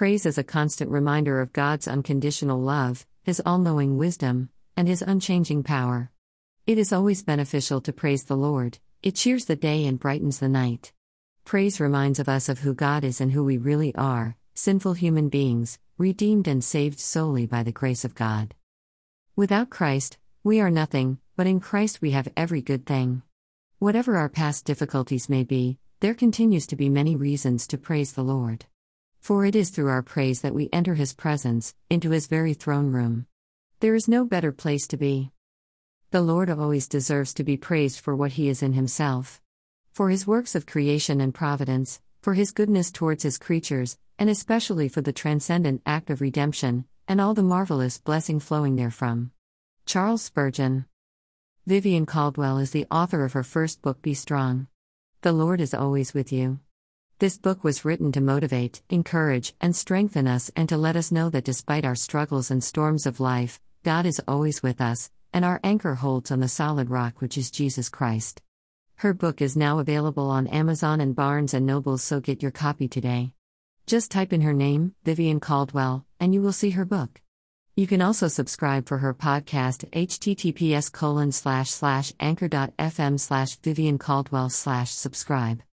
Praise is a constant reminder of God's unconditional love, His all knowing wisdom, and His unchanging power. It is always beneficial to praise the Lord, it cheers the day and brightens the night. Praise reminds of us of who God is and who we really are sinful human beings, redeemed and saved solely by the grace of God. Without Christ, we are nothing, but in Christ we have every good thing. Whatever our past difficulties may be, there continues to be many reasons to praise the Lord. For it is through our praise that we enter His presence, into His very throne room. There is no better place to be. The Lord always deserves to be praised for what He is in Himself. For His works of creation and providence, for His goodness towards His creatures, and especially for the transcendent act of redemption, and all the marvelous blessing flowing therefrom. Charles Spurgeon. Vivienne Caldwell is the author of her first book, Be Strong. The Lord is always with you. This book was written to motivate, encourage, and strengthen us and to let us know that despite our struggles and storms of life, God is always with us, and our anchor holds on the solid rock which is Jesus Christ. Her book is now available on Amazon and Barnes and Noble, so get your copy today. Just type in her name, Vivienne Caldwell, and you will see her book. You can also subscribe for her podcast https colon slash slash anchor.fm slash Vivienne Caldwell slash subscribe.